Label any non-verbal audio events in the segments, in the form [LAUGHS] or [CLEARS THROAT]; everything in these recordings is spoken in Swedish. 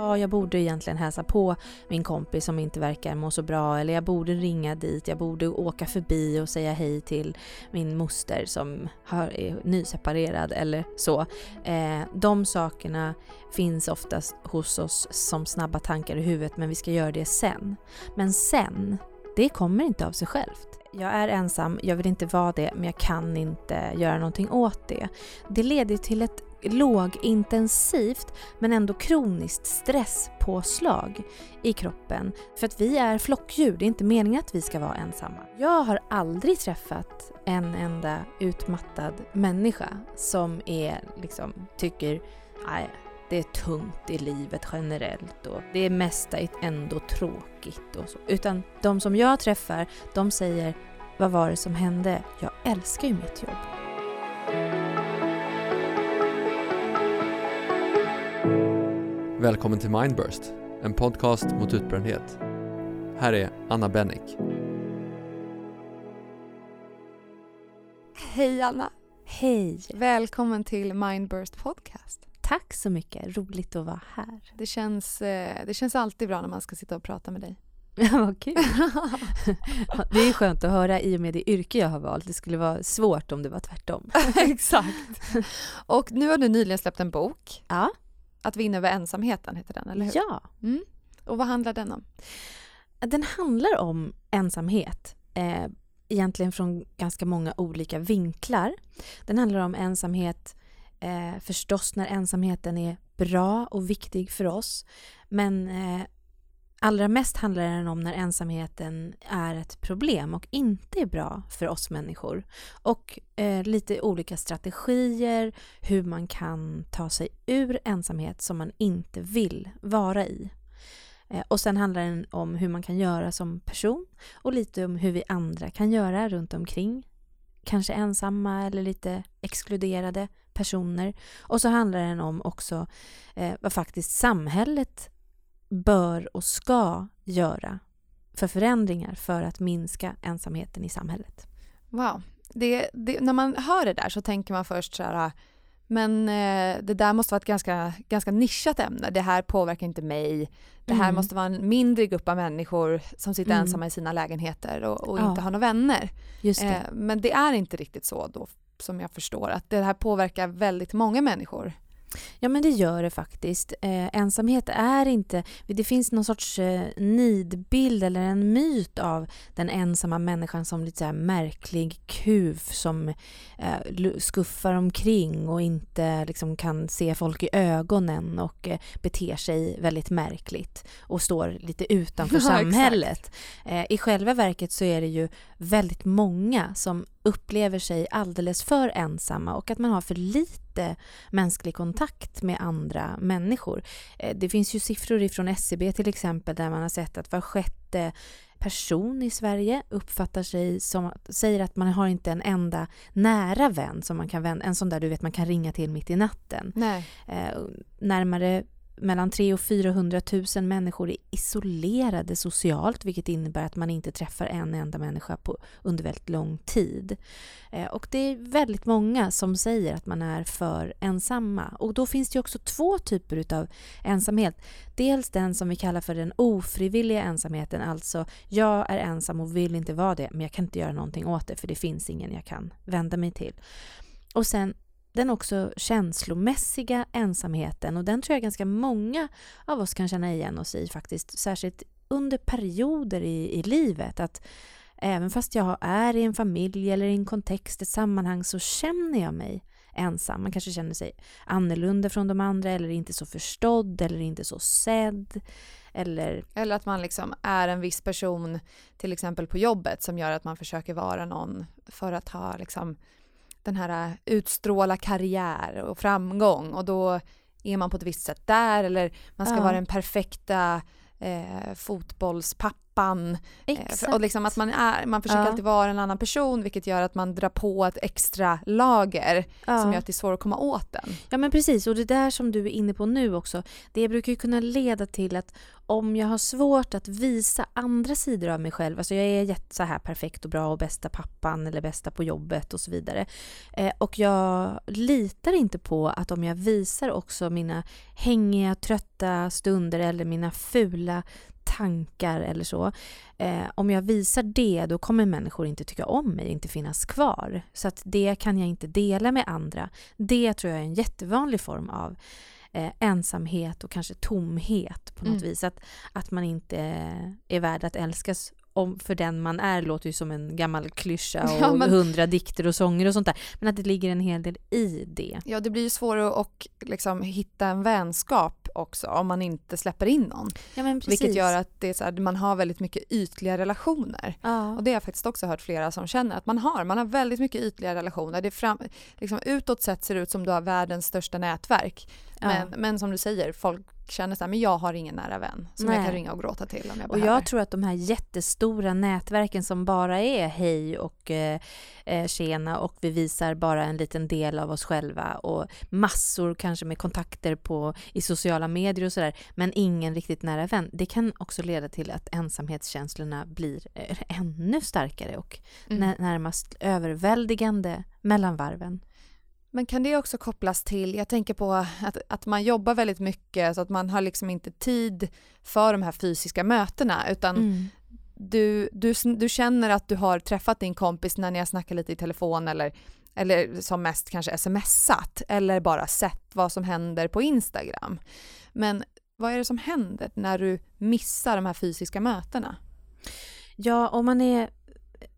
Ja, jag borde egentligen hälsa på min kompis som inte verkar må så bra eller jag borde ringa dit, jag borde åka förbi och säga hej till min moster som är nyseparerad eller så. Eh, de sakerna finns oftast hos oss som snabba tankar i huvudet men vi ska göra det sen. Men sen, det kommer inte av sig självt. Jag är ensam, jag vill inte vara det, men jag kan inte göra någonting åt det. Det leder till ett lågintensivt men ändå kroniskt stresspåslag i kroppen. För att vi är flockdjur, det är inte meningen att vi ska vara ensamma. Jag har aldrig träffat en enda utmattad människa som är liksom, tycker nej, det är tungt i livet generellt och det mesta är ändå tråkigt och så. Utan de som jag träffar, de säger vad var det som hände? Jag älskar ju mitt jobb. Välkommen till Mindburst, en podcast mot utbrändhet. Här är Anna Bennick. Hej Anna! Hej! Välkommen till Mindburst Podcast. Tack så mycket, roligt att vara här. Det känns, eh, det känns alltid bra när man ska sitta och prata med dig. [LAUGHS] Ja, vad kul. [LAUGHS] det är skönt att höra i och med det yrke jag har valt. Det skulle vara svårt om det var tvärtom. [LAUGHS] Exakt. Och nu har du nyligen släppt en bok. Ja. Att vinna över ensamheten heter den, eller hur? Ja. Mm. Och vad handlar den om? Den handlar om ensamhet. Eh, egentligen från ganska många olika vinklar. Den handlar om ensamhet eh, förstås när ensamheten är bra och viktig för oss. Men eh, allra mest handlar den om när ensamheten är ett problem och inte är bra för oss människor. Och eh, lite olika strategier, hur man kan ta sig ur ensamhet som man inte vill vara i. Eh, och sen handlar den om hur man kan göra som person och lite om hur vi andra kan göra runt omkring. Kanske ensamma eller lite exkluderade personer. Och så handlar den om också eh, vad faktiskt samhället bör och ska göra för förändringar för att minska ensamheten i samhället. Wow. Det, det, när man hör det där så tänker man först så här, men eh, det där måste vara ett ganska, ganska nischat ämne. Det här påverkar inte mig. Det här mm. måste vara en mindre grupp av människor som sitter mm. ensamma i sina lägenheter och, och ja. inte har några vänner. Det. Eh, men det är inte riktigt så då, som jag förstår, att det här påverkar väldigt många människor. Ja men det gör det faktiskt. Eh, ensamhet är inte... Det finns någon sorts eh, nidbild eller en myt av den ensamma människan som lite så märklig kuf som eh, skuffar omkring och inte liksom, kan se folk i ögonen och eh, beter sig väldigt märkligt och står lite utanför [LAUGHS] ja, samhället. Eh, I själva verket så är det ju väldigt många som upplever sig alldeles för ensamma och att man har för lite mänsklig kontakt med andra människor. Eh, det finns ju siffror ifrån SCB till exempel där man har sett att var sjätte person i Sverige uppfattar sig som, säger att man har inte en enda nära vän som man kan vända, en sån där du vet man kan ringa till mitt i natten. Nej. Eh, närmare mellan 300 och 400 000 människor är isolerade socialt vilket innebär att man inte träffar en enda människa på, under väldigt lång tid. Eh, och det är väldigt många som säger att man är för ensamma. Och då finns det också två typer av ensamhet. Dels den som vi kallar för den ofrivilliga ensamheten, alltså jag är ensam och vill inte vara det men jag kan inte göra någonting åt det för det finns ingen jag kan vända mig till. Och sen den också känslomässiga ensamheten och den tror jag ganska många av oss kan känna igen oss i faktiskt, särskilt under perioder i, i livet. Att även fast jag är i en familj eller i en kontext, ett sammanhang så känner jag mig ensam. Man kanske känner sig annorlunda från de andra eller inte så förstådd eller inte så sedd. Eller, eller att man liksom är en viss person till exempel på jobbet som gör att man försöker vara någon för att ha liksom den här äh, utstråla karriär och framgång och då är man på ett visst sätt där eller man ska ja. vara den perfekta eh, fotbollspappan pappan. Exakt. Eh, och liksom att man, är, man försöker Ja. alltid vara en annan person vilket gör att man drar på ett extra lager ja. som gör att det är svårt att komma åt den. Ja men precis och det där som du är inne på nu också. Det brukar ju kunna leda till att om jag har svårt att visa andra sidor av mig själv, alltså jag är jätte så här perfekt och bra och bästa pappan eller bästa på jobbet och så vidare. Eh, och jag litar inte på att om jag visar också mina hängiga, trötta stunder eller mina fula tankar eller så. Eh, om jag visar det då kommer människor inte tycka om mig, inte finnas kvar. Så att det kan jag inte dela med andra. Det tror jag är en jättevanlig form av eh, ensamhet och kanske tomhet på något Mm. vis. Att, att man inte är värd att älskas om för den man är låter ju som en gammal klyscha och Ja, men- hundra dikter och sånger och sånt där. Men att det ligger en hel del i det. Ja, det blir ju svårare att liksom hitta en vänskap också om man inte släpper in någon. Ja, men precis. Vilket gör att det är så här, man har väldigt mycket ytliga relationer. Ja. Och det har jag faktiskt också hört flera som känner att man har. Man har väldigt mycket ytliga relationer. Det fram, liksom utåt sett ser det ut som du har världens största nätverk. Ja. Men, men som du säger, folk känner så här, men jag har ingen nära vän som jag Nej. kan ringa och gråta till om jag Och behöver. jag tror att de här jättestora nätverken som bara är hej och eh, eh, tjena och vi visar bara en liten del av oss själva och massor kanske med kontakter på, i sociala medier och sådär men ingen riktigt nära vän. Det kan också leda till att ensamhetskänslorna blir eh, [LAUGHS] ännu starkare och Mm. nä- närmast överväldigande mellan varven. Men kan det också kopplas till, jag tänker på att, att man jobbar väldigt mycket så att man har liksom inte tid för de här fysiska mötena utan Mm. du, du, du känner att du har träffat din kompis när ni har snackat lite i telefon eller, eller som mest kanske smsat eller bara sett vad som händer på Instagram. Men vad är det som händer när du missar de här fysiska mötena? Ja, om man är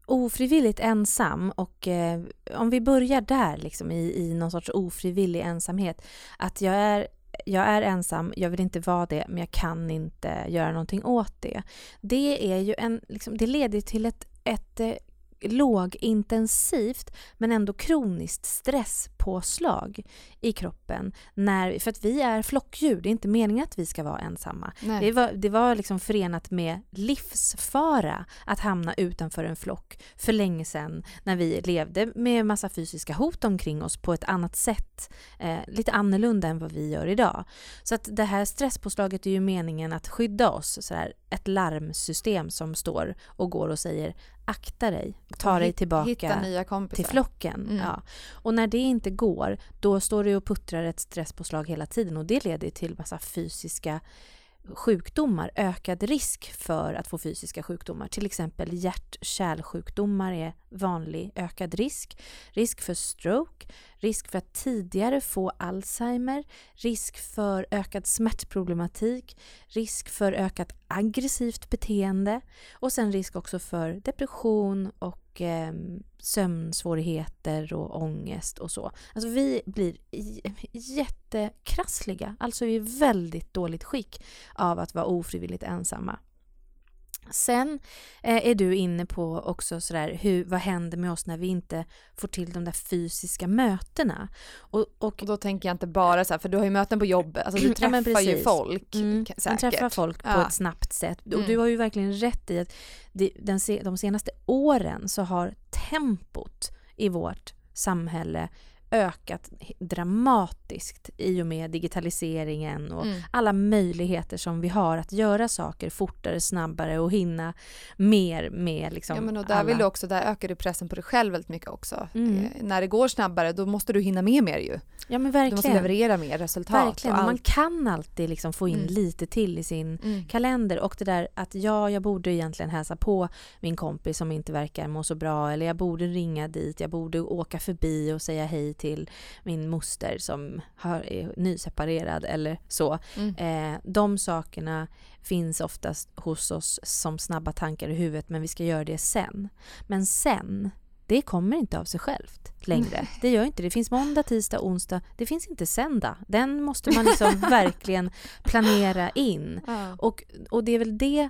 ofrivilligt ensam och eh, om vi börjar där liksom i, i någon sorts ofrivillig ensamhet. Att jag är, jag är ensam, jag vill inte vara det men jag kan inte göra någonting åt det. Det är ju en, liksom, det leder till ett, ett eh, lågintensivt men ändå kroniskt stresspåslag i kroppen. När, för att vi är flockdjur, det är inte meningen att vi ska vara ensamma. Nej. Det var, det var liksom förenat med livsfara att hamna utanför en flock för länge sedan när vi levde med massa fysiska hot omkring oss på ett annat sätt. Eh, lite annorlunda än vad vi gör idag. Så att det här stresspåslaget är ju meningen att skydda oss. Så här, ett larmsystem som står och går och säger akta dig, ta dig tillbaka till flocken. Mm. Ja. Och när det inte går, då står det och puttrar ett stresspåslag hela tiden och det leder till massa fysiska sjukdomar, ökad risk för att få fysiska sjukdomar. Till exempel hjärt-kärlsjukdomar är vanlig ökad risk. Risk för stroke, risk för att tidigare få Alzheimer, risk för ökad smärtproblematik, risk för ökat aggressivt beteende och sen risk också för depression och eh, sömnsvårigheter och ångest och så. Alltså vi blir jättekrassliga, alltså i väldigt dåligt skick av att vara ofrivilligt ensamma. Sen eh, är du inne på också sådär, hur, vad händer med oss när vi inte får till de där fysiska mötena? Och, och Och då tänker jag inte bara så här, för du har ju möten på jobbet, alltså du [CLEARS THROAT] Ja, träffar ju precis. folk Mm, säkert. träffar folk på Ja. ett snabbt sätt. Och Mm. du har ju verkligen rätt i att det, den, de senaste åren så har tempot i vårt samhälle ökat dramatiskt i och med digitaliseringen och Mm. alla möjligheter som vi har att göra saker fortare, snabbare och hinna mer med liksom Ja men och där alla. vill du också, där ökar du pressen på dig själv väldigt mycket också. Mm. Eh, när det går snabbare då måste du hinna med mer ju. Ja men Du måste verkligen. leverera mer resultat. Verkligen. och man kan alltid liksom få in Mm. lite till i sin Mm. kalender och det där att ja, jag borde egentligen hälsa på min kompis som inte verkar må så bra eller jag borde ringa dit, jag borde åka förbi och säga hej till min moster som har, är nyseparerad eller så. Mm. Eh, de sakerna finns oftast hos oss som snabba tankar i huvudet men vi ska göra det sen. Men sen, det kommer inte av sig självt längre. Det gör inte det. finns måndag, tisdag, onsdag. Det finns inte söndag. Den måste man liksom [LAUGHS] verkligen planera in. Ja. Och, och det är väl det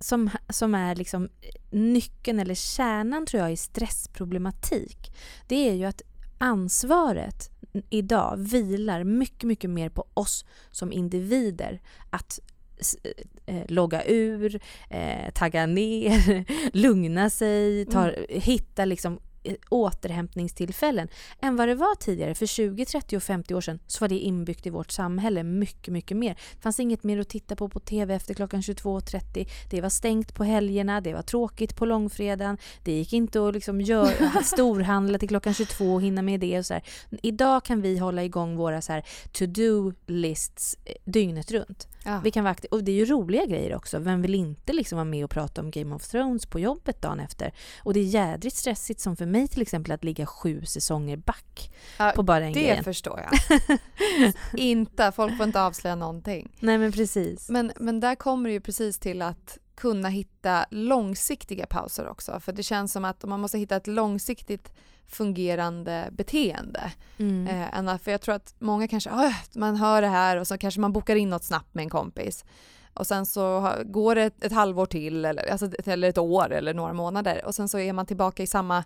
som, som är liksom nyckeln eller kärnan tror jag i stressproblematik. Det är ju att ansvaret idag vilar mycket, mycket mer på oss som individer att eh, logga ur, eh, tagga ner, [LAUGHS] lugna sig, tar, mm. hitta liksom återhämtningstillfällen än vad det var tidigare. För 20, 30 och 50 år sedan så var det inbyggt i vårt samhälle mycket, mycket mer. Det fanns inget mer att titta på på TV efter klockan 22.30. Det var stängt på helgerna, det var tråkigt på långfredagen. Det gick inte att liksom gör, [LAUGHS] storhandla till klockan 22 och hinna med det och så här. Idag kan vi hålla igång våra så här to-do lists eh, dygnet runt. Ja. Vi kan vara och det är ju roliga grejer också. Vem vill inte liksom vara med och prata om Game of Thrones på jobbet dagen efter? Och det är jädrigt stressigt som för mig till exempel att ligga sju säsonger back ja, på bara en det grejen. Förstår jag. [LAUGHS] inte, folk får inte avslöja någonting. Nej men precis. Men, men där kommer det ju precis till att kunna hitta långsiktiga pauser också. För det känns som att man måste hitta ett långsiktigt fungerande beteende. Mm. Eh, för jag tror att många kanske, man hör det här och så kanske man bokar in något snabbt med en kompis. Och sen så går det ett, ett halvår till eller, alltså, eller ett år eller några månader och sen så är man tillbaka i samma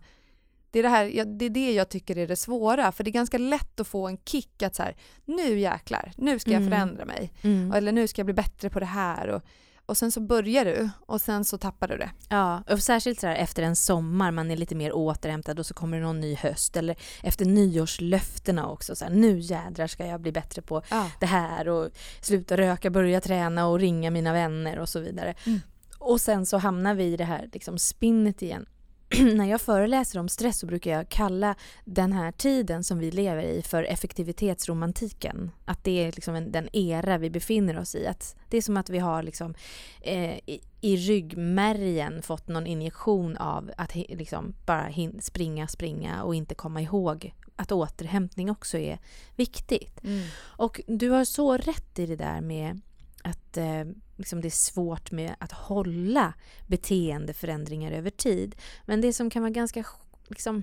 det är det, här, det är det jag tycker är det svåra, för det är ganska lätt att få en kick att så här, nu jäklar, nu ska jag mm. förändra mig. Mm. Eller nu ska jag bli bättre på det här. Och, och sen så börjar du och sen så tappar du det. Ja, och särskilt så här efter en sommar, man är lite mer återhämtad och så kommer det någon ny höst eller efter nyårslöftena också. Så här, nu jädrar ska jag bli bättre på ja. det här och sluta röka, börja träna och ringa mina vänner och så vidare. Mm. Och sen så hamnar vi i det här liksom spinnet igen [CLEARS THROAT] när jag föreläser om stress så brukar jag kalla den här tiden som vi lever i för effektivitetsromantiken. Att det är liksom en, den era vi befinner oss i. Att det är som att vi har liksom, eh, i, i ryggmärgen fått någon injektion av att liksom bara hin, springa, springa och inte komma ihåg att återhämtning också är viktigt. Mm. Och du har så rätt i det där med att eh, liksom det är svårt med att hålla beteendeförändringar över tid. Men det som kan vara ganska liksom,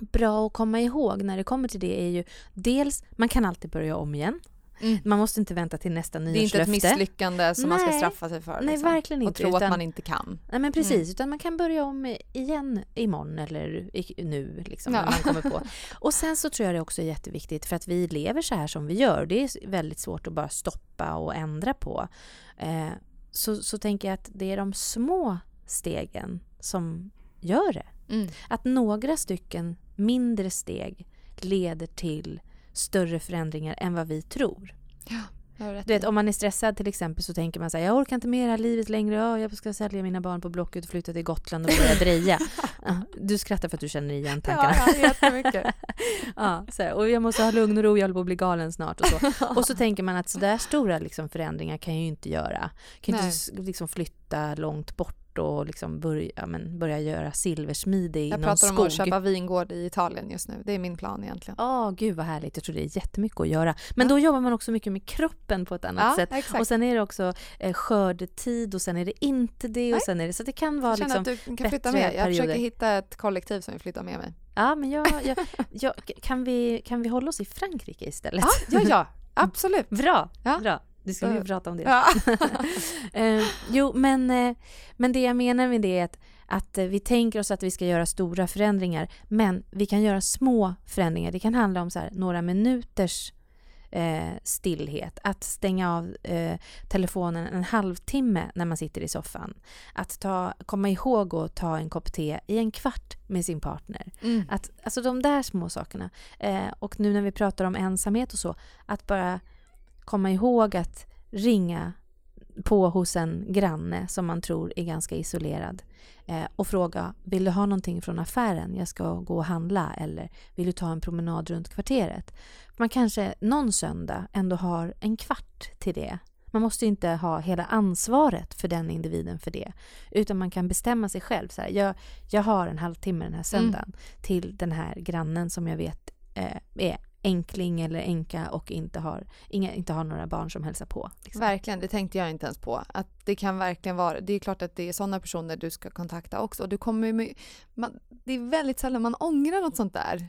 bra att komma ihåg när det kommer till det är ju dels, man kan alltid börja om igen. Mm. Man måste inte vänta till nästa nyårslöfte. Det är inte ett misslyckande som Nej. man ska straffa sig för. Liksom. Nej, verkligen inte. Och tro utan, att man inte kan. Nej, men precis. Mm. Utan man kan börja om igen imorgon eller nu, liksom, ja. man kommer på. [LAUGHS] Och sen så tror jag det också är jätteviktigt för att vi lever så här som vi gör. Det är väldigt svårt att bara stoppa och ändra på. Eh, så, så tänker jag att det är de små stegen som gör det. Mm. Att några stycken mindre steg leder till större förändringar än vad vi tror. Ja, du vet, om man är stressad till exempel så tänker man så här, jag orkar inte med det här livet längre, ja, jag ska sälja mina barn på Blocket och flytta till Gotland och börja dreja. [LAUGHS] du skrattar för att du känner igen tankarna. Ja, jättemycket. [LAUGHS] ja, så här, och jag måste ha lugn och ro, jag håller på att bli galen snart och så. [LAUGHS] och så tänker man att sådär stora liksom, förändringar kan jag ju inte göra. Jag kan Nej. inte liksom, flytta långt bort och liksom börja, men, börja göra silversmide i jag någon skog. Jag pratar om att köpa vingård i Italien just nu. Det är min plan egentligen. Åh, oh, gud vad härligt. Jag tror det är jättemycket att göra. Men ja. då jobbar man också mycket med kroppen på ett annat ja, sätt. Exakt. Och sen är det också eh, skördetid och sen är det inte det. Och sen är det, så det kan vara liksom att du kan flytta med. Jag perioder. försöker hitta ett kollektiv som vill flytta med mig. Ja, men jag, jag, jag, kan, vi, kan vi hålla oss i Frankrike istället? Ja, ja, ja. [LAUGHS] absolut. Bra. Ja. Bra. Nu ska vi prata om det. Ja. [LAUGHS] eh, jo, men, eh, men det jag menar med det är att, att eh, vi tänker oss att vi ska göra stora förändringar, men vi kan göra små förändringar. Det kan handla om så här, några minuters eh, stillhet. Att stänga av eh, telefonen en halvtimme när man sitter i soffan. Att ta, komma ihåg att ta en kopp te i en kvart med sin partner. Mm. Att, alltså de där små sakerna. Eh, och nu när vi pratar om ensamhet och så, att bara komma ihåg att ringa på hos en granne som man tror är ganska isolerad eh, och fråga vill du ha någonting från affären? Jag ska gå och handla eller vill du ta en promenad runt kvarteret? Man kanske någon söndag ändå har en kvart till det. Man måste inte ha hela ansvaret för den individen för det. Utan man kan bestämma sig själv. Så här, jag, jag har en halvtimme den här söndagen mm. till den här grannen som jag vet eh, är enkling eller enka och inte har, inga, inte har några barn som hälsar på. Liksom. Verkligen, det tänkte jag inte ens på. Att det kan verkligen vara, det är klart att det är sådana personer du ska kontakta också. Du kommer med, man, det är väldigt sällan man ångrar något sånt där.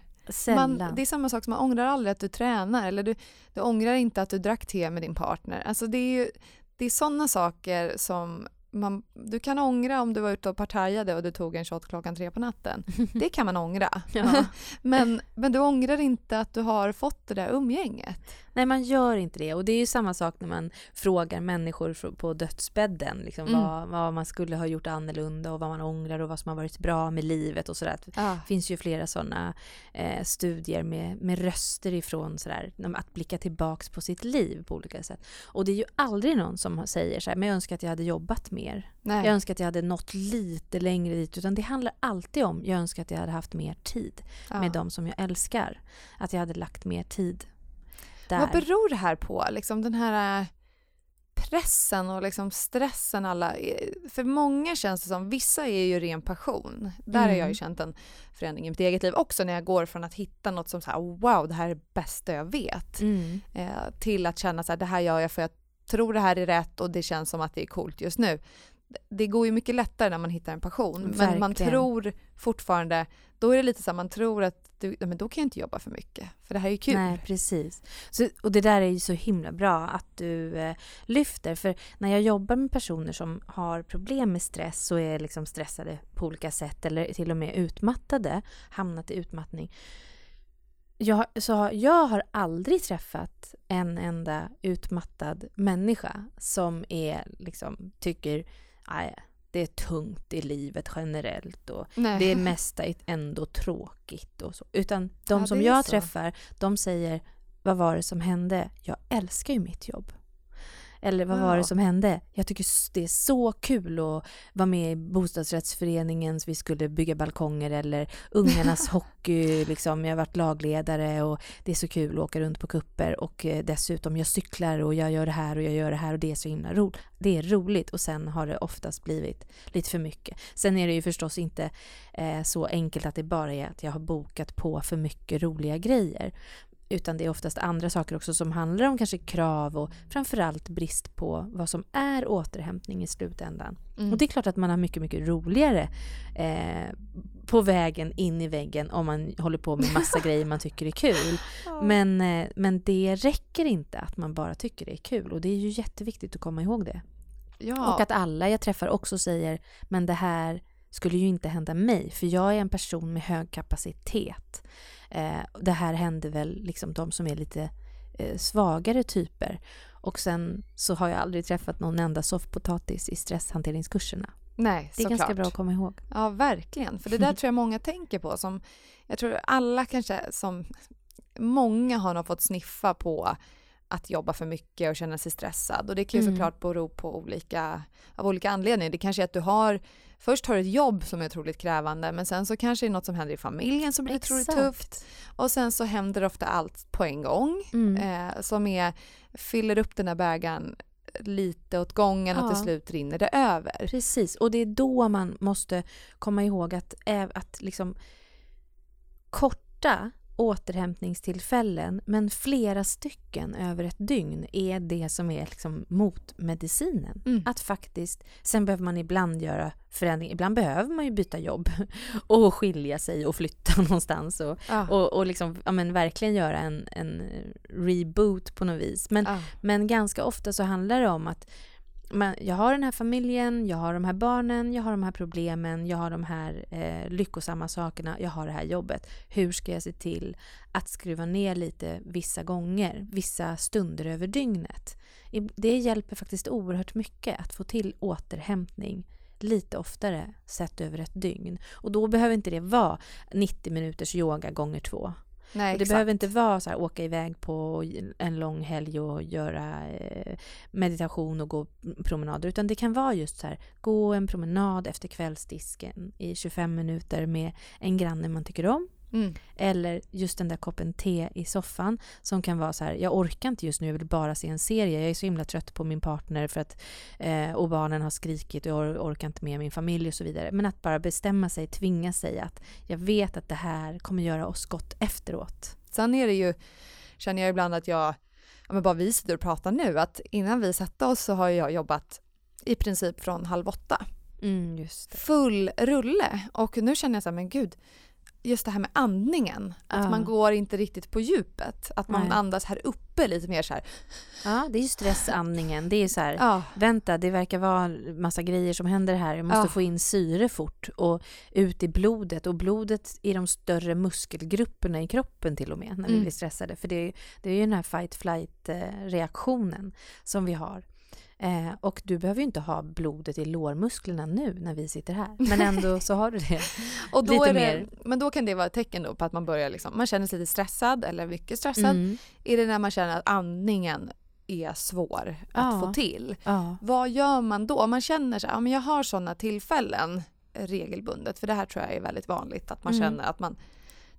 Man, det är samma sak som man ångrar aldrig att du tränar eller du, du ångrar inte att du drack te med din partner. Alltså det är ju det är sådana saker som man, du kan ångra om du var ute och partajade och du tog en shot klockan tre på natten. [LAUGHS] Det kan man ångra. Ja. [LAUGHS] men, men du ångrar inte att du har fått det där umgänget. Nej, man gör inte det. Och det är ju samma sak när man frågar människor på dödsbädden liksom, Mm. vad, vad man skulle ha gjort annorlunda och vad man ångrar och vad som har varit bra med livet och sådär. Ja. Det finns ju flera sådana eh, studier med, med röster ifrån sådär, att blicka tillbaks på sitt liv på olika sätt. Och det är ju aldrig någon som säger så här, men jag önskar att jag hade jobbat mer. Nej. Jag önskar att jag hade nått lite längre dit. Utan det handlar alltid om, jag önskar att jag hade haft mer tid Ja. med de som jag älskar. Att jag hade lagt mer tid där. Vad beror det här på? Liksom den här eh, pressen och liksom stressen alla... För många känns det som, vissa är ju ren passion. Där har jag ju Mm. känt en förändring i mitt eget liv också när jag går från att hitta något som så här, wow, det här är det bästa jag vet. Mm. Eh, till att känna så här, det här gör jag för jag tror det här är rätt och det känns som att det är coolt just nu. Det går ju mycket lättare när man hittar en passion. Men man tror fortfarande, då är det lite så här, man tror att du, men då kan jag inte jobba för mycket. För det här är ju kul. Nej, precis. Så, och det där är ju så himla bra att du eh, lyfter. För när jag jobbar med personer som har problem med stress och är liksom stressade på olika sätt eller till och med utmattade, hamnat i utmattning. Jag, så jag har aldrig träffat en enda utmattad människa som är liksom tycker "Aj, det är tungt i livet generellt och Nej. det mesta är ändå tråkigt och så. Utan de Ja, som jag så. träffar, de säger vad var det som hände? Jag älskar ju mitt jobb. Eller vad var det som hände? Jag tycker det är så kul att vara med i bostadsrättsföreningen, så vi skulle bygga balkonger eller ungarnas [LAUGHS] hockey, liksom. jag har varit lagledare och det är så kul att åka runt på kupper och eh, dessutom jag cyklar och jag gör det här och jag gör det här och det är så himla roligt. Det är roligt och sen har det oftast blivit lite för mycket. Sen är det ju förstås inte eh, så enkelt att det bara är att jag har bokat på för mycket roliga grejer. Utan det är oftast andra saker också som handlar om kanske krav och framförallt brist på vad som är återhämtning i slutändan. Mm. Och det är klart att man har mycket, mycket roligare eh, på vägen in i väggen om man håller på med massa [LAUGHS] grejer man tycker är kul. Men, eh, men det räcker inte att man bara tycker det är kul och det är ju jätteviktigt att komma ihåg det. ja. Och att alla jag träffar också säger men det här skulle ju inte hända mig för jag är en person med hög kapacitet. Eh, det här händer väl liksom de som är lite eh, svagare typer. Och sen så har jag aldrig träffat någon enda soffpotatis i stresshanteringskurserna. Nej, Det är ganska såklart. bra att komma ihåg. Ja, verkligen. För det där [LAUGHS] tror jag många tänker på. Som, jag tror alla kanske som... Många har nog fått sniffa på att jobba för mycket och känna sig stressad. Och det kan ju Mm. såklart bero på olika, av olika anledningar. Det kanske är att du har, först har du ett jobb som är otroligt krävande men sen så kanske det är något som händer i familjen som blir otroligt Exakt. tufft. Och sen så händer ofta allt på en gång Mm. eh, som är, fyller upp den här bägaren lite åt gången och Ja. till slut rinner det över. Precis, och det är då man måste komma ihåg att, ä- att liksom korta återhämtningstillfällen, men flera stycken över ett dygn är det som är liksom motmedicinen. Mm. Att faktiskt, sen behöver man ibland göra förändringar, ibland behöver man ju byta jobb [LAUGHS] och skilja sig och flytta [LAUGHS] någonstans och, Ja. och, och liksom, ja, men verkligen göra en, en reboot på något vis. Men Ja. men ganska ofta så handlar det om att man, jag har den här familjen, jag har de här barnen, jag har de här problemen, jag har de här eh, lyckosamma sakerna, jag har det här jobbet. Hur ska jag se till att skruva ner lite vissa gånger, vissa stunder över dygnet? Det hjälper faktiskt oerhört mycket att få till återhämtning lite oftare sett över ett dygn. Och då behöver inte det vara 90 minuters yoga gånger två. Nej, det behöver inte vara så här, åka iväg på en lång helg och göra eh, meditation och gå promenader. Utan det kan vara just så här, gå en promenad efter kvällsdisken i 25 minuter med en granne man tycker om. Mm. Eller just den där koppen te i soffan som kan vara så här, jag orkar inte just nu, jag vill bara se en serie. Jag är så himla trött på min partner för att, eh, och barnen har skrikit och jag or- orkar inte med min familj och så vidare. Men att bara bestämma sig, tvinga sig att jag vet att det här kommer göra oss gott efteråt. Sen är det ju, känner jag ibland att jag, ja men bara vi sitter och pratar nu, att innan vi satte oss så har jag jobbat i princip från halv åtta. Mm. Full rulle. Och nu känner jag så här, men gud, just det här med andningen. Att Ja. man går inte riktigt på djupet. Att man Nej. andas här uppe lite mer så här. Ja, det är ju stressandningen. Det är så här, Ja, vänta, det verkar vara massa grejer som händer här. Jag måste Ja. få in syre fort och ut i blodet. Och blodet i de större muskelgrupperna i kroppen till och med när vi Mm. blir stressade. För det är, det är ju den här fight-flight-reaktionen som vi har. Eh, och du behöver ju inte ha blodet i lårmusklerna nu när vi sitter här. Men ändå så har du det. [LAUGHS] och då Lite det, mer. Men då kan det vara ett tecken på att man börjar liksom, man känner sig lite stressad eller mycket stressad. Mm. Är det när man känner att andningen är svår att Ja. få till? Ja. Vad gör man då? Om man känner här, ja, men jag har sådana tillfällen regelbundet, för det här tror jag är väldigt vanligt att man Mm. känner att man,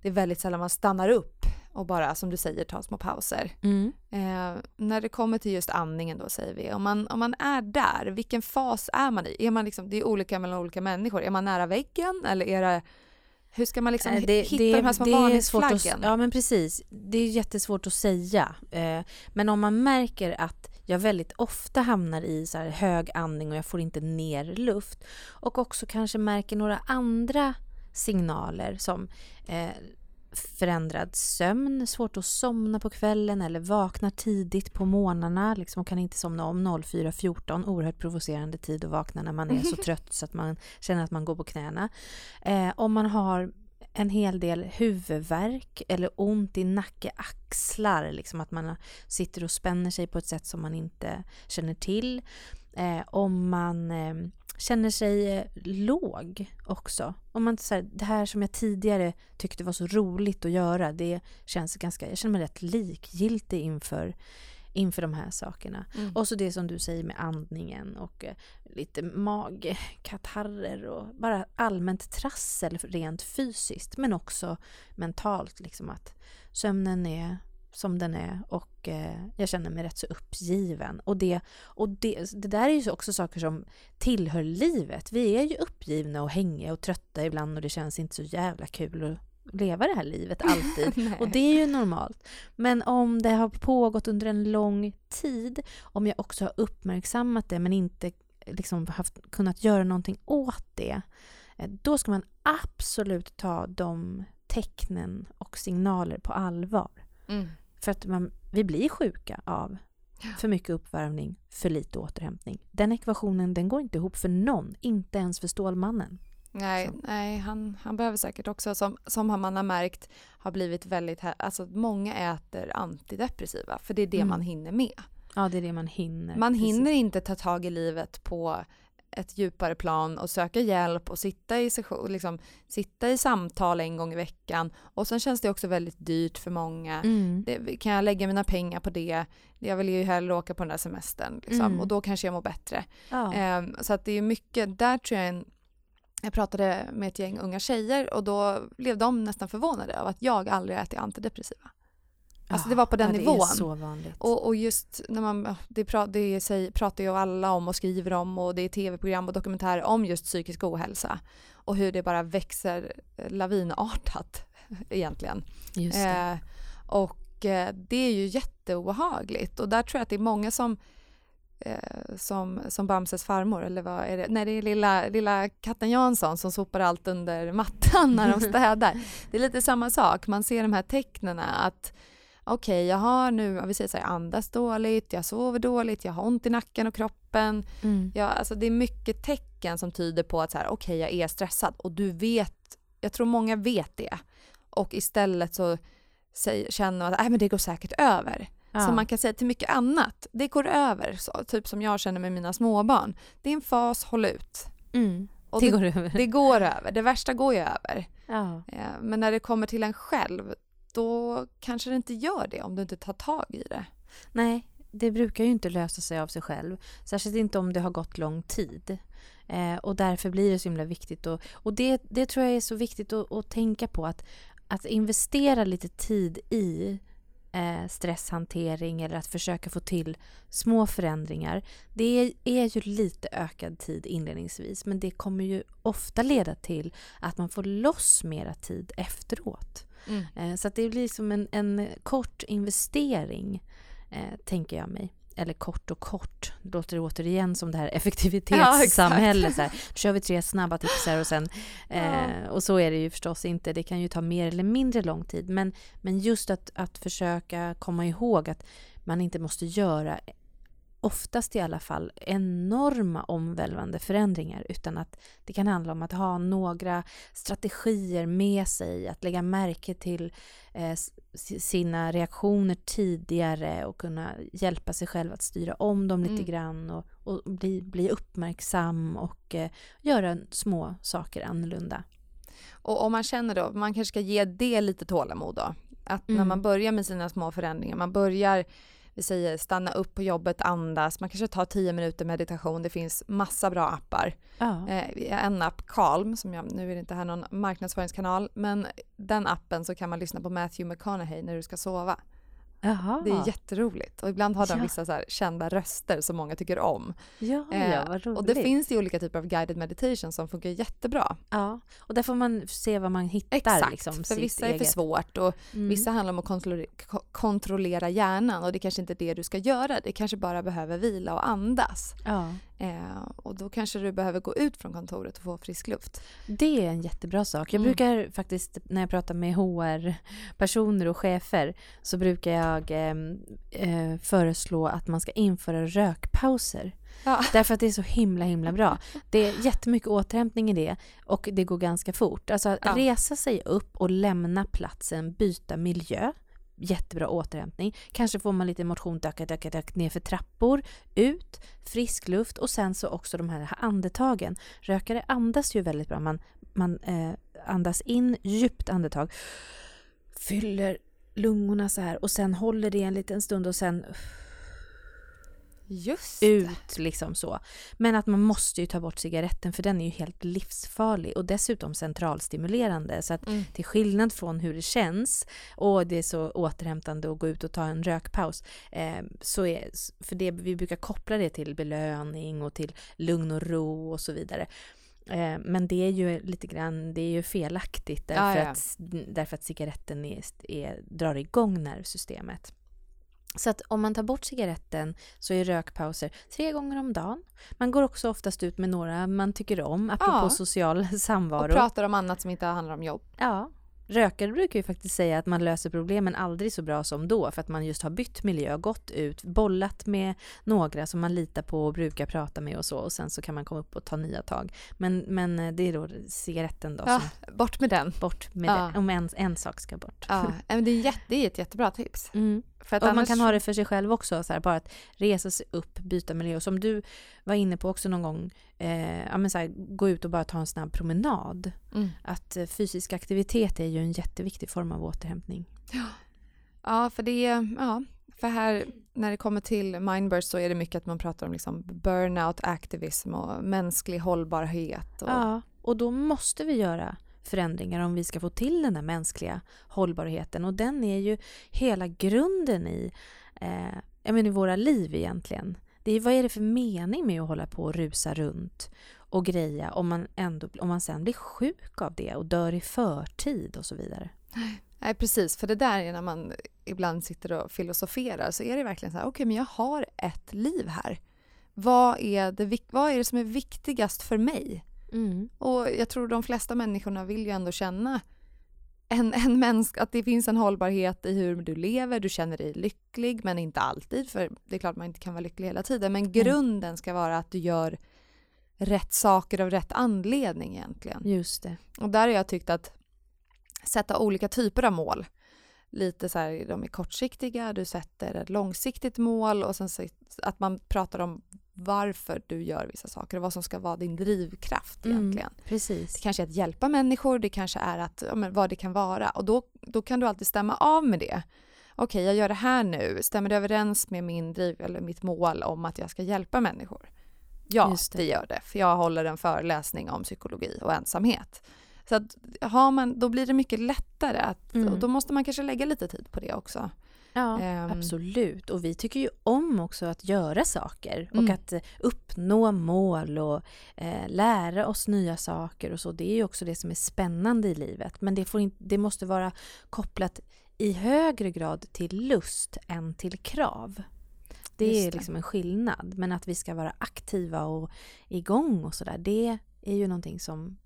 det är väldigt sällan man stannar upp och bara som du säger tar små pauser. Mm. Eh, när det kommer till just andningen då säger vi, om man, om man är där, vilken fas är man i? Är man liksom, det är olika mellan olika människor, är man nära väggen eller är det, hur ska man liksom Eh, det, hitta det, de här små varningsflaggen? Ja men precis. Det är jättesvårt att säga. Eh, men om man märker att jag väldigt ofta hamnar i så hög andning och jag får inte ner luft och också kanske märker några andra signaler som eh, förändrad sömn, svårt att somna på kvällen eller vaknar tidigt på morgnarna liksom, kan inte somna om 04.14. Oerhört provocerande tid att vakna när man är så [LAUGHS] trött så att man känner att man går på knäna. Eh, om man har en hel del huvudvärk eller ont i nacke, axlar, liksom att man sitter och spänner sig på ett sätt som man inte känner till. Eh, om man eh, känner sig eh, låg också. Om man så här, det här som jag tidigare tyckte var så roligt att göra, det känns ganska, jag känner mig rätt likgiltig inför inför de här sakerna. Mm. Och så det som du säger med andningen och eh, lite magkatarrer och bara allmänt trassel rent fysiskt men också mentalt liksom att sömnen är som den är och eh, jag känner mig rätt så uppgiven. Och, det, och det, det där är ju också saker som tillhör livet. Vi är ju uppgivna och hängiga och trötta ibland och det känns inte så jävla kul att leva det här livet [LAUGHS] alltid. Och det är ju normalt. Men om det har pågått under en lång tid, om jag också har uppmärksammat det men inte liksom haft, kunnat göra någonting åt det, eh, då ska man absolut ta de tecknen och signaler på allvar. Mm. För att man, vi blir sjuka av för mycket uppvärmning, för lite återhämtning. Den ekvationen den går inte ihop för någon, inte ens för Stålmannen. Nej, Så. nej han, han behöver säkert också, som, som man har märkt, har blivit väldigt... Alltså många äter antidepressiva, för det är det Mm. man hinner med. Ja, det är det man hinner. Man Precis. hinner inte ta tag i livet på ett djupare plan och söka hjälp och sitta i, session, liksom, sitta i samtal en gång i veckan. Och sen känns det också väldigt dyrt för många. Mm. Det, kan jag lägga mina pengar på det? Jag vill ju hellre åka på den där semestern liksom, Mm. och då kanske jag mår bättre. Ja. Ehm, så att det är mycket, där tror jag en, jag pratade med ett gäng unga tjejer och då blev de nästan förvånade av att jag aldrig ätit antidepressiva. Alltså det var på den ja, Det nivån. är så vanligt. Och, och just när man, det, pra, det säger, pratar ju alla om och skriver om och det är tv-program och dokumentärer om just psykisk ohälsa och hur det bara växer lavinartat [LAUGHS] egentligen. Just det. Eh, och eh, det är ju jätteobehagligt och där tror jag att det är många som eh, som, som Bamses farmor, eller vad är det? Nej, det är lilla, lilla katten Jansson som sopar allt under mattan när de [LAUGHS] städar. Det är lite samma sak, man ser de här tecknen att okej, jag har nu, vi säger så här, jag andas dåligt, jag sover dåligt, jag har ont i nacken och kroppen. Mm. Ja, alltså det är mycket tecken som tyder på att så här, okej, jag är stressad och du vet, jag tror många vet det. Och istället så säger, känner man att Nej, men det går säkert över. Ja. Som man kan säga till mycket annat. Det går över, så, typ som jag känner med mina småbarn. Det är en fas, håll ut. mm. Det det, går över. det går över, det värsta går ju över. Ja. Men när det kommer till en själv, då kanske det inte gör det om du inte tar tag i det. Nej, det brukar ju inte lösa sig av sig själv. Särskilt inte om det har gått lång tid. Eh, och därför blir det så himla viktigt. Och, och det, det tror jag är så viktigt att, att tänka på. Att, att investera lite tid i eh, stresshantering eller att försöka få till små förändringar. Det är, är ju lite ökad tid inledningsvis men det kommer ju ofta leda till att man får loss mera tid efteråt. Eh, Så att det blir som en, en kort investering, eh, tänker jag mig. eller kort och kort, låter det återigen som det här [LAUGHS] effektivitetssamhället. Ja, nu kör vi tre snabba tips här och sen... [LAUGHS] Eh, och så är det ju förstås inte. Det kan ju ta mer eller mindre lång tid. Men, men just att, att försöka komma ihåg att man inte måste göra oftast i alla fall enorma omvälvande förändringar utan att det kan handla om att ha några strategier med sig, att lägga märke till eh, sina reaktioner tidigare och kunna hjälpa sig själv att styra om dem lite mm. grann och, och, bli, bli uppmärksam och eh, göra små saker annorlunda. Och om man känner då, man kanske ska ge det lite tålamod då, att mm. när man börjar med sina små förändringar, man börjar vi säger stanna upp på jobbet, andas, man kanske tar 10 minuter meditation, det finns massa bra appar. Ja. Eh, en app, Calm, som jag, nu är det inte här någon marknadsföringskanal, men den appen så kan man lyssna på Matthew McConaughey när du ska sova. Jaha. Det är jätteroligt och ibland har de ja. vissa så här kända röster som många tycker om. Ja, eh, ja, vad roligt. Och det finns ju olika typer av guided meditation som funkar jättebra. Ja, och där får man se vad man hittar. Exakt, liksom, för vissa eget. är för svårt och mm. vissa handlar om att kontrollera, kontrollera hjärnan och det kanske inte är det du ska göra. Det kanske bara behöver vila och andas. Ja. Eh, och då kanske du behöver gå ut från kontoret och få frisk luft. Det är en jättebra sak. Jag mm. brukar faktiskt när jag pratar med HR-personer och chefer så brukar jag eh, eh, föreslå att man ska införa rökpauser. Ja. Därför att det är så himla himla bra. [LAUGHS] Det är jättemycket återhämtning i det och det går ganska fort. Alltså att ja. resa sig upp och lämna platsen, byta miljö jättebra återhämtning. Kanske får man lite motion, döka, döka, döka, ner för trappor, ut, frisk luft och sen så också de här andetagen. Rökare andas ju väldigt bra. Man, man eh, andas in, djupt andetag, fyller lungorna så här och sen håller det en liten stund och sen Just ut liksom så. Men att man måste ju ta bort cigaretten för den är ju helt livsfarlig och dessutom centralstimulerande. Så att mm. till skillnad från hur det känns och det är så återhämtande att gå ut och ta en rökpaus. Eh, så är, för det, vi brukar koppla det till belöning och till lugn och ro och så vidare. Eh, men det är ju lite grann, det är ju felaktigt därför, ja, ja. Att, därför att cigaretten är, är, drar igång nervsystemet. Så att om man tar bort cigaretten så är rökpauser tre gånger om dagen. Man går också oftast ut med några man tycker om, apropå ja. social [LAUGHS] samvaro. Och pratar om annat som inte handlar om jobb. Ja, Rökare brukar ju faktiskt säga att man löser problemen aldrig så bra som då för att man just har bytt miljö, gått ut, bollat med några som man litar på och brukar prata med och så och sen så kan man komma upp och ta nya tag. Men, men eh, det är då cigaretten då. Ja, som, bort med den. Bort med ja. den, om en, en sak ska bort. Ja, [LAUGHS] men det är, jätte, ett jättebra tips. Mm. För att och annars... man kan ha det för sig själv också, så här, bara att resa sig upp, byta miljö. Och som du var inne på också någon gång, eh, ja, men så här, gå ut och bara ta en snabb promenad. Mm. Att eh, fysisk aktivitet är ju en jätteviktig form av återhämtning. Ja, ja för det är, ja, för här när det kommer till Mindburst så är det mycket att man pratar om liksom burnout, aktivism och mänsklig hållbarhet. Och... Ja, och då måste vi göra förändringar om vi ska få till den där mänskliga hållbarheten. Och den är ju hela grunden i, eh, jag menar, i våra liv egentligen. Det är, vad är det för mening med att hålla på och rusa runt och greja om man, ändå, om man sen blir sjuk av det och dör i förtid och så vidare? Nej, precis. För det där är när man ibland sitter och filosoferar så är det verkligen så här, okej, okay, men jag har ett liv här. Vad är, det, vad är det som är viktigast för mig? Mm. Och jag tror de flesta människorna vill ju ändå känna en, en mänsk, att det finns en hållbarhet i hur du lever, du känner dig lycklig men inte alltid för det är klart man inte kan vara lycklig hela tiden men grunden ska vara att du gör rätt saker av rätt anledning egentligen. Just det. Och där har jag tyckt att sätta olika typer av mål. Lite så här, de är kortsiktiga, du sätter ett långsiktigt mål och sen så, att man pratar om varför du gör vissa saker och vad som ska vara din drivkraft mm, egentligen. Mm, precis. Det kanske är att hjälpa människor, det kanske är att, ja, men vad det kan vara och då, då kan du alltid stämma av med det. Okej, okay, jag gör det här nu, stämmer det överens med min driv eller mitt mål om att jag ska hjälpa människor? Ja, det. det. gör det, för jag håller en föreläsning om psykologi och ensamhet. Så att har man, då blir det mycket lättare att, mm. och då måste man kanske lägga lite tid på det också. Ja, um, absolut. Och vi tycker ju om också att göra saker och mm. att uppnå mål och eh, lära oss nya saker och så. Det är ju också det som är spännande i livet. Men det, får in, det måste vara kopplat i högre grad till lust än till krav. Det Just är det. liksom en skillnad. Men att vi ska vara aktiva och igång och sådär, det är ju någonting som,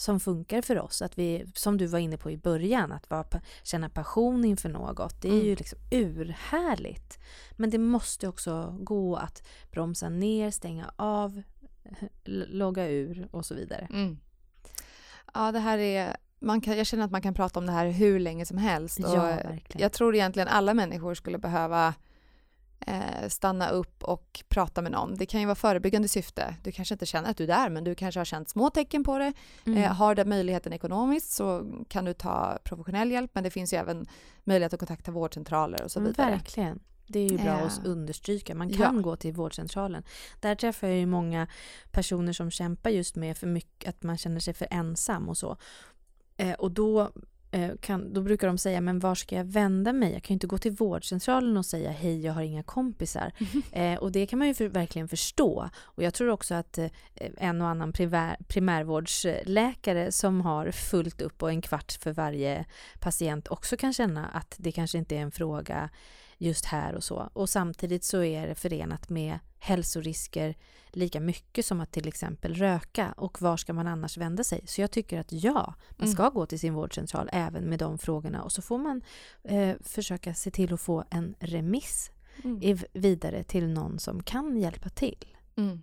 som funkar för oss. Att vi, som du var inne på i början, att vara, känna passion inför något, det är Mm. ju liksom urhärligt. Men det måste också gå att bromsa ner, stänga av, [LAUGHS] logga ur och så vidare. Mm. Ja, det här är... Man kan, jag känner att man kan prata om det här hur länge som helst. Och Ja, verkligen. jag tror egentligen alla människor skulle behöva eh, stanna upp och prata med någon. Det kan ju vara förebyggande syfte. Du kanske inte känner att du är där, men du kanske har känt små tecken på det. Mm. Eh, har du möjligheten ekonomiskt så kan du ta professionell hjälp, men det finns ju även möjlighet att kontakta vårdcentraler och så vidare. Verkligen. Det är ju bra Eh, att understryka. Man kan ja. gå till vårdcentralen. Där träffar jag ju många personer som kämpar just med för mycket, att man känner sig för ensam och så. Eh, och då, eh, kan, då brukar de säga, men var ska jag vända mig? Jag kan ju inte gå till vårdcentralen och säga hej, jag har inga kompisar. [LAUGHS] Eh, och det kan man ju för, verkligen förstå. Och jag tror också att eh, en och annan primär, primärvårdsläkare som har fullt upp och en kvart för varje patient också kan känna att det kanske inte är en fråga just här och så. Och samtidigt så är det förenat med hälsorisker lika mycket som att till exempel röka. Och var ska man annars vända sig? Så jag tycker att ja, man Mm. ska gå till sin vårdcentral även med de frågorna. Och så får man eh, försöka se till att få en remiss Mm. vidare till någon som kan hjälpa till. Mm.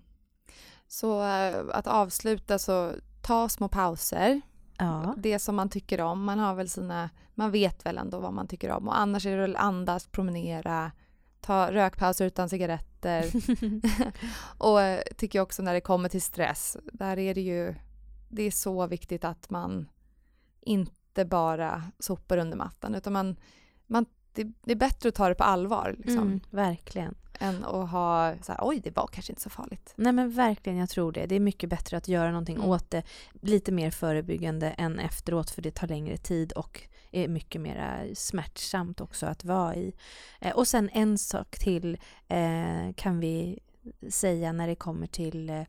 Så eh, att avsluta så ta små pauser. Ja, Det som man tycker om. Man har väl sina, man vet väl ändå vad man tycker om. Och annars är det väl andas, promenera, ta rökpauser utan cigaretter. [LAUGHS] [LAUGHS] och eh, tycker också när det kommer till stress, där är det ju, det är så viktigt att man inte bara sopar under mattan utan man, man det, det är bättre att ta det på allvar liksom, mm, verkligen. än att ha så här, oj det var kanske inte så farligt. Nej men verkligen, jag tror det. Det är mycket bättre att göra någonting Mm. åt det lite mer förebyggande än efteråt för det tar längre tid och är mycket mer smärtsamt också att vara i. Eh, och sen en sak till eh, kan vi säga när det kommer till eh,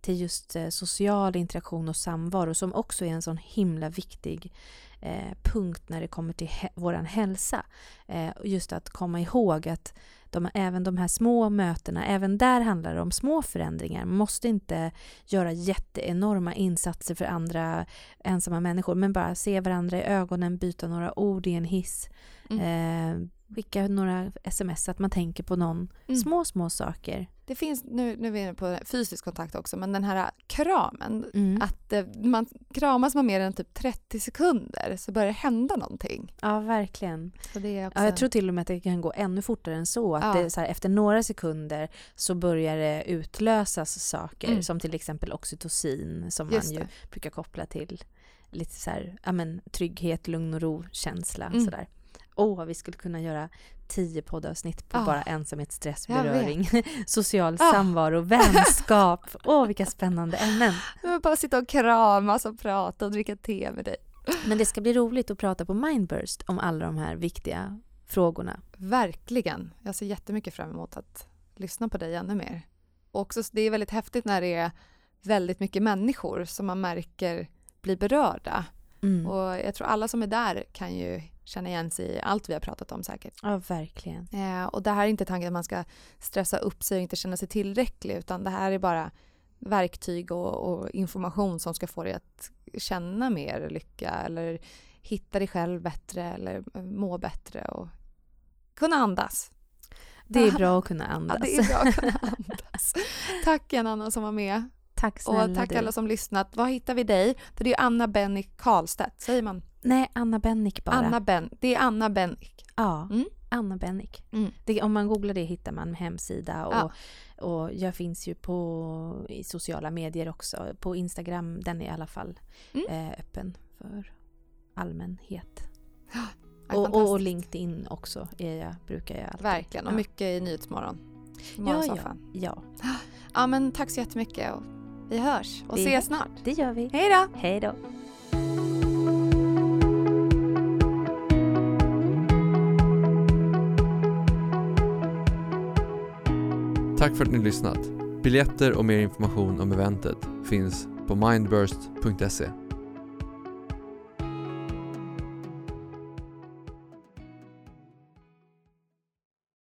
till just eh, social interaktion och samvaro som också är en sån himla viktig eh, punkt när det kommer till he- våran hälsa. Eh, just att komma ihåg att de, även de här små mötena, även där handlar det om små förändringar. Man måste inte göra jätteenorma insatser för andra ensamma människor, men bara se varandra i ögonen, byta några ord i en hiss, eh, skicka några sms, att man tänker på någon. Mm. Små, små saker. Det finns, nu, nu är vi inne på fysisk kontakt också, men den här kramen, Mm. att eh, man kramas man mer än typ 30 sekunder så börjar det hända någonting. Ja, verkligen. Så det är också... Ja, jag tror till och med att det kan gå ännu fortare än så. Att Ja. det så här, efter några sekunder så börjar det utlösas saker Mm. som till exempel oxytocin som Just man ju det. brukar koppla till lite så här, ja, men, trygghet, lugn och ro-känsla. Mm. Sådär. Åh, vi skulle kunna göra tio poddavsnitt på Ah. bara ensamhet, stress, beröring, [LAUGHS] social Ah. samvaro, vänskap. Åh, vilka spännande ämnen. Jag vill bara sitta och kramas och prata och dricka te med dig. Men det ska bli roligt att prata på Mindburst om alla de här viktiga frågorna. Verkligen. Jag ser jättemycket fram emot att lyssna på dig ännu mer. Och också, det är väldigt häftigt när det är väldigt mycket människor som man märker blir berörda. Mm. Och jag tror alla som är där kan ju känna igen sig i allt vi har pratat om säkert. Ja, verkligen. Eh, och det här är inte tanken att man ska stressa upp sig och inte känna sig tillräcklig utan det här är bara verktyg och, och information som ska få dig att känna mer lycka eller hitta dig själv bättre eller eh, må bättre och kunna andas. Det är [LAUGHS] bra att kunna Ja, andas. det är bra att kunna [LAUGHS] andas. Tack igen Anna som var med Tack snälla och tack du. alla som lyssnat. Var hittar vi dig? För det är Anna Bennick Karlstedt, säger man? Nej, Anna Bennick bara. Anna ben, det är Anna Bennick. Ja, Mm. Anna Bennick. Mm. Det, om man googlar det hittar man hemsida och, Ja. och jag finns ju på i sociala medier också. På Instagram, den är i alla fall Mm. eh, öppen för allmänhet. Ja, Och, och. LinkedIn också jag, brukar jag alltid. Verkligen, och Ja. mycket i Nyhetsmorgon. Ja, ja, ja, Ja, men tack så jättemycket och vi hörs och Vi ses hörs. snart. det gör vi. Hej då! Hej då. Tack för att ni lyssnat. Biljetter och mer information om eventet finns på mindburst.se.